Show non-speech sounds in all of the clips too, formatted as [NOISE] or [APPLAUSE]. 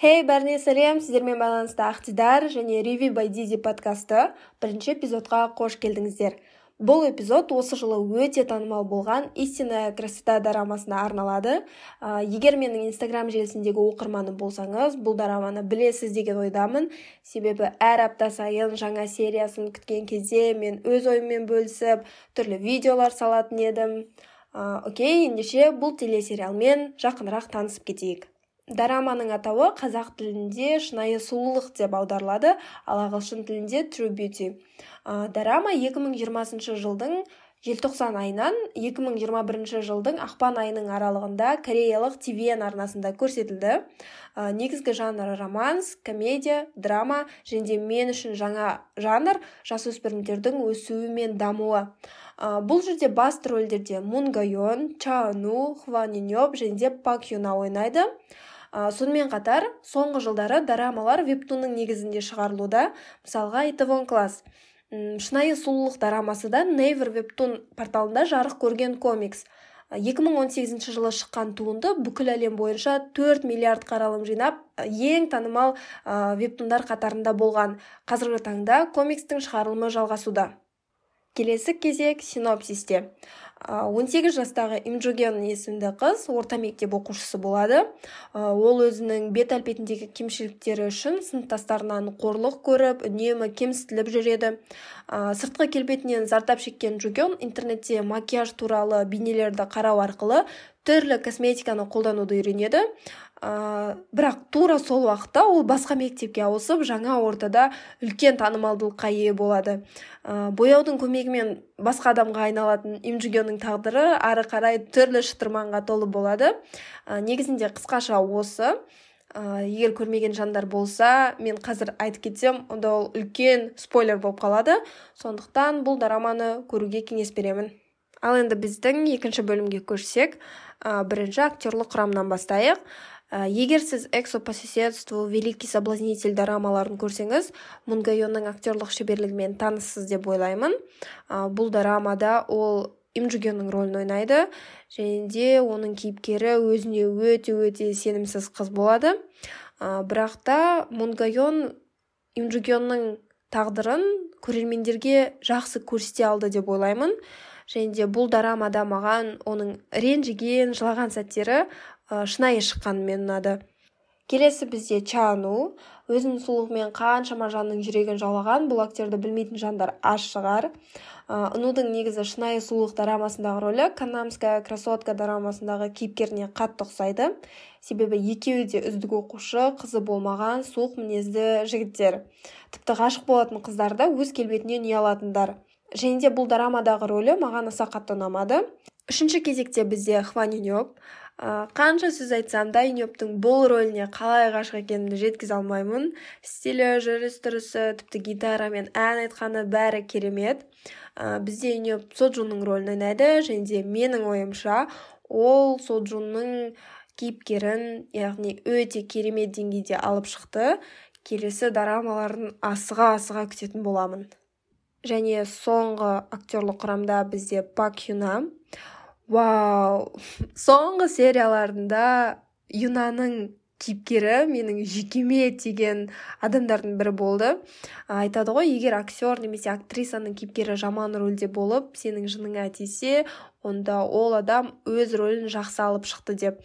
Хей, бәріне сәлем, сіздермен байланысты Ақтидар және Риви Байдизи подкасты бірінші эпизодқа қош келдіңіздер. Бұл эпизод осы жылы өте танымал болған истинная красота дорамасына арналады. Ә, егер менің инстаграм желісіндегі оқырманым болсаңыз бұл дораманы білесіз деген ойдамын. Себебі әр апта сайын жаңа сериясын күткен кезде мен өз ойыммен бөлісіп түрлі видеолар салатын едім. Ә, окей ендеше бұл телесериалмен жақынырақ танысып кетейік. Дораманың атауы қазақ тілінде шынайы сұлулық деп аударылады ал ағылшын тілінде true beauty. Ә, дорама 2020 жылдың желтоқсан айынан 2021 жылдың ақпан айының аралығында кореялық tvn арнасында көрсетілді. Ә, негізгі жанры романс комедия драма. Және де мен үшін жаңа жанр жасөспірімдердің өсуі мен дамуы. Ә, бұл жерде басты рөлдерде мун гайон чану хван және де пак юна ойнайды. Сонымен қатар соңғы жылдары дорамалар вебтунның негізінде шығарылуда. Мысалға итавон класс шынайы сұлулық дорамасы да нейвер вебтун порталында жарық көрген комикс. 2018 жылы шыққан туынды бүкіл әлем бойынша 4 миллиард қаралым жинап ең танымал ә, вебтундар қатарында болған. Қазіргі таңда комикстің шығарылымы жалғасуда. Келесі кезек синопсисте. 18 жастағы имджуген есімді қыз орта мектеп оқушысы болады. Ол өзінің бет әлпетіндегі кемшіліктері үшін сыныптастарынан қорлық көріп үнемі кемсітіліп жүреді сыртқы келбетінен зардап шеккен джуген интернетте макияж туралы бейнелерді қарау арқылы түрлі косметиканы қолдануды үйренеді. Ә, бірақ тура сол уақытта ол басқа мектепке ауысып жаңа ортада үлкен танымалдылыққа ие болады. Ә, бояудың көмегімен басқа адамға айналатын имджигеннің тағдыры ары қарай түрлі шытырманға толы болады. Ә, негізінде қысқаша осы. Ә, егер көрмеген жандар болса мен қазір айтып кетсем онда ол үлкен спойлер болып қалады. Сондықтан бұл дораманы көруге кеңес беремін. Ал енді біздің екінші бөлімге көшсек ә, бірінші актерлық құрамнан бастайық. Ә, егер сіз эксо по соседству великий соблазнитель дорамаларын көрсеңіз мунгайонның актерлық шеберлігімен таныссыз деп ойлаймын. Ә, бұл дорамада ол имджугеннің рөлін ойнайды. Және де оның кейіпкері өзіне өте өте сенімсіз қыз болады. Ә, бірақ та мунгайон имджугеннің тағдырын көрермендерге жақсы көрсете алды деп ойлаймын. Және де бұл дорамада маған оның ренжіген жылаған сәттері шынайы шыққанымен ұнады. Келесі бізде чану. Өзінің сұлулығымен қаншама жанның жүрегін жаулаған бұл актерді білмейтін жандар аз шығар. Ынудың негізі шынайы сұлулық дорамасындағы рөлі канамская красотка дорамасындағы кейіпкеріне қатты ұқсайды. Себебі екеуі де үздік оқушы қызы болмаған суық мінезді жігіттер. Тіпті ғашық болатын қыздар да өз келбетінен ұялатындар және де бұл дорамадағы рөлі маған аса қатты ұнамады. Үшінші кезекте бізде хван ә, қанша сөз айтсам да иньоптың бұл рөліне қалай ғашық екенімді жеткізе алмаймын. Стилі жүріс тұрысы тіпті гитарамен ән айтқаны бәрі керемет. Бізде иньоп соджунның рөлін ойнайды және де менің ойымша ол соджунның кейіпкерін яғни өте керемет деңгейде алып шықты. Келесі дорамаларын асыға асыға күтетін боламын. Және соңғы актерлық құрамда бізде пак юна вау. Соңғы серияларында юнаның кейіпкері менің жүйкеме тиген адамдардың бірі болды. Айтады ғой егер актер немесе актрисаның кейіпкері жаман рөлде болып сенің жыныңа тисе онда ол адам өз рөлін жақсы алып шықты деп.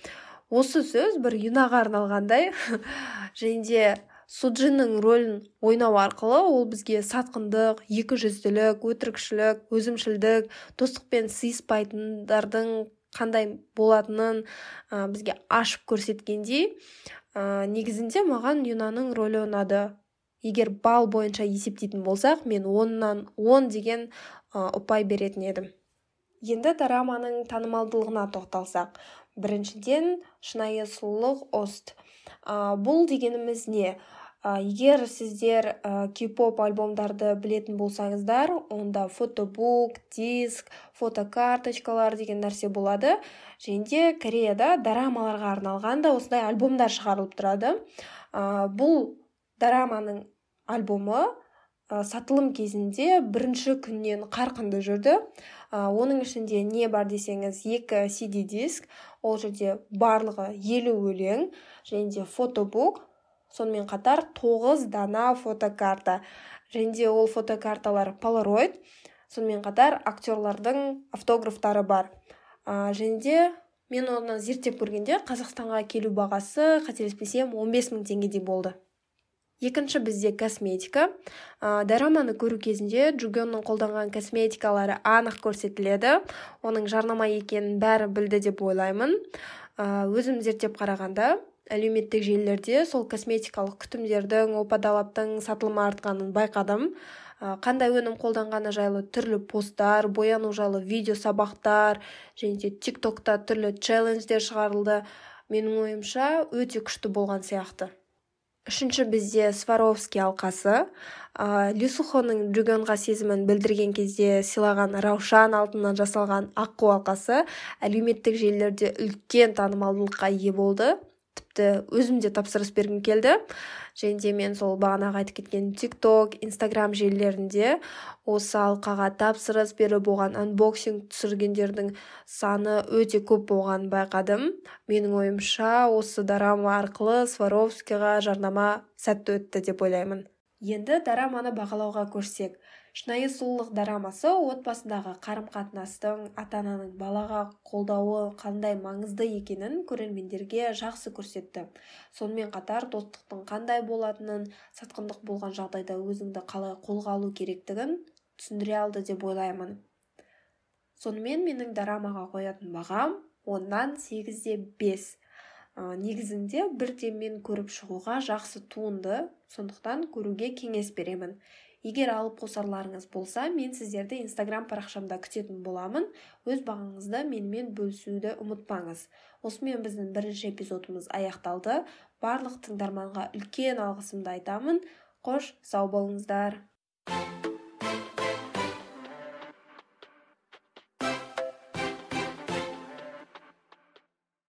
Осы сөз бір юнаға арналғандай [LAUGHS] және де суджиннің рөлін ойнау арқылы ол бізге сатқындық екіжүзділік өтірікшілік өзімшілдік достықпен сыйыспайтындардың қандай болатынын ә, бізге ашып көрсеткендей ә, негізінде маған юнаның рөлі ұнады. Егер бал бойынша есептейтін болсақ мен оннан он деген ұпай беретін едім. Енді дораманың танымалдылығына тоқталсақ. Біріншіден шынайы сұлулық ост. Ә, бұл дегеніміз не? Егер сіздер ә, кей-поп альбомдарды білетін болсаңыздар онда фотобук диск фотокарточкалар деген нәрсе болады. Және де кореяда дорамаларға арналған да осындай альбомдар шығарылып тұрады. Ә, бұл дораманың альбомы сатылым кезінде бірінші күннен қарқынды жүрді. Ә, оның ішінде не бар десеңіз екі cd диск ол жерде барлығы елу өлең және де фотобук сонымен қатар тоғыз дана фотокарта және де ол фотокарталар полароид сонымен қатар актерлардың автографтары бар. Ә, және де мен оны зерттеп көргенде қазақстанға келу бағасы қателеспесем 15 мың теңгедей болды. Екінші бізде косметика. Ә, дораманы көру кезінде джугеннің қолданған косметикалары анық көрсетіледі. Оның жарнама екенін бәрі білді деп ойлаймын. Ә, өзім зерттеп қарағанда әлеуметтік желілерде сол косметикалық күтімдердің опа сатылымы артқанын байқадым. Қандай өнім қолданғаны жайлы түрлі посттар бояну жайлы видео сабақтар және де тик токта түрлі челлендждер шығарылды. Менің ойымша өте күшті болған сияқты. Үшінші бізде сваровский алқасы. Ә, люсухоның джугенға сезімін білдірген кезде сыйлаған раушан алтыннан жасалған аққу алқасы әлеуметтік желілерде үлкен танымалдылыққа ие болды. Тіпті өзім де тапсырыс бергім келді. Және де мен сол бағанағы айтып кеткен тик ток инстаграм желілерінде осы алқаға тапсырыс беріп оған анбоксинг түсіргендердің саны өте көп болғанын байқадым. Менің ойымша осы дорама арқылы сваровскийға жарнама сәтті өтті деп ойлаймын. Енді дораманы бағалауға көшсек. Шынайы сұлулық дорамасы отбасындағы қарым қатынастың ата ананың балаға қолдауы қандай маңызды екенін көрермендерге жақсы көрсетті. Сонымен қатар достықтың қандай болатынын сатқындық болған жағдайда өзіңді қалай қолға алу керектігін түсіндіре алды деп ойлаймын. Сонымен менің дорамаға қоятын бағам оннан сегізде бес. Негізінде бірден көріп шығуға жақсы туынды. Сондықтан көруге кеңес беремін. Егер алып қосарларыңыз болса мен сіздерді инстаграм парақшамда күтетін боламын. Өз бағаңызды менімен бөлісуді ұмытпаңыз. Осымен біздің бірінші эпизодымыз аяқталды. Барлық тыңдарманға үлкен алғысымды айтамын. Қош сау болыңыздар.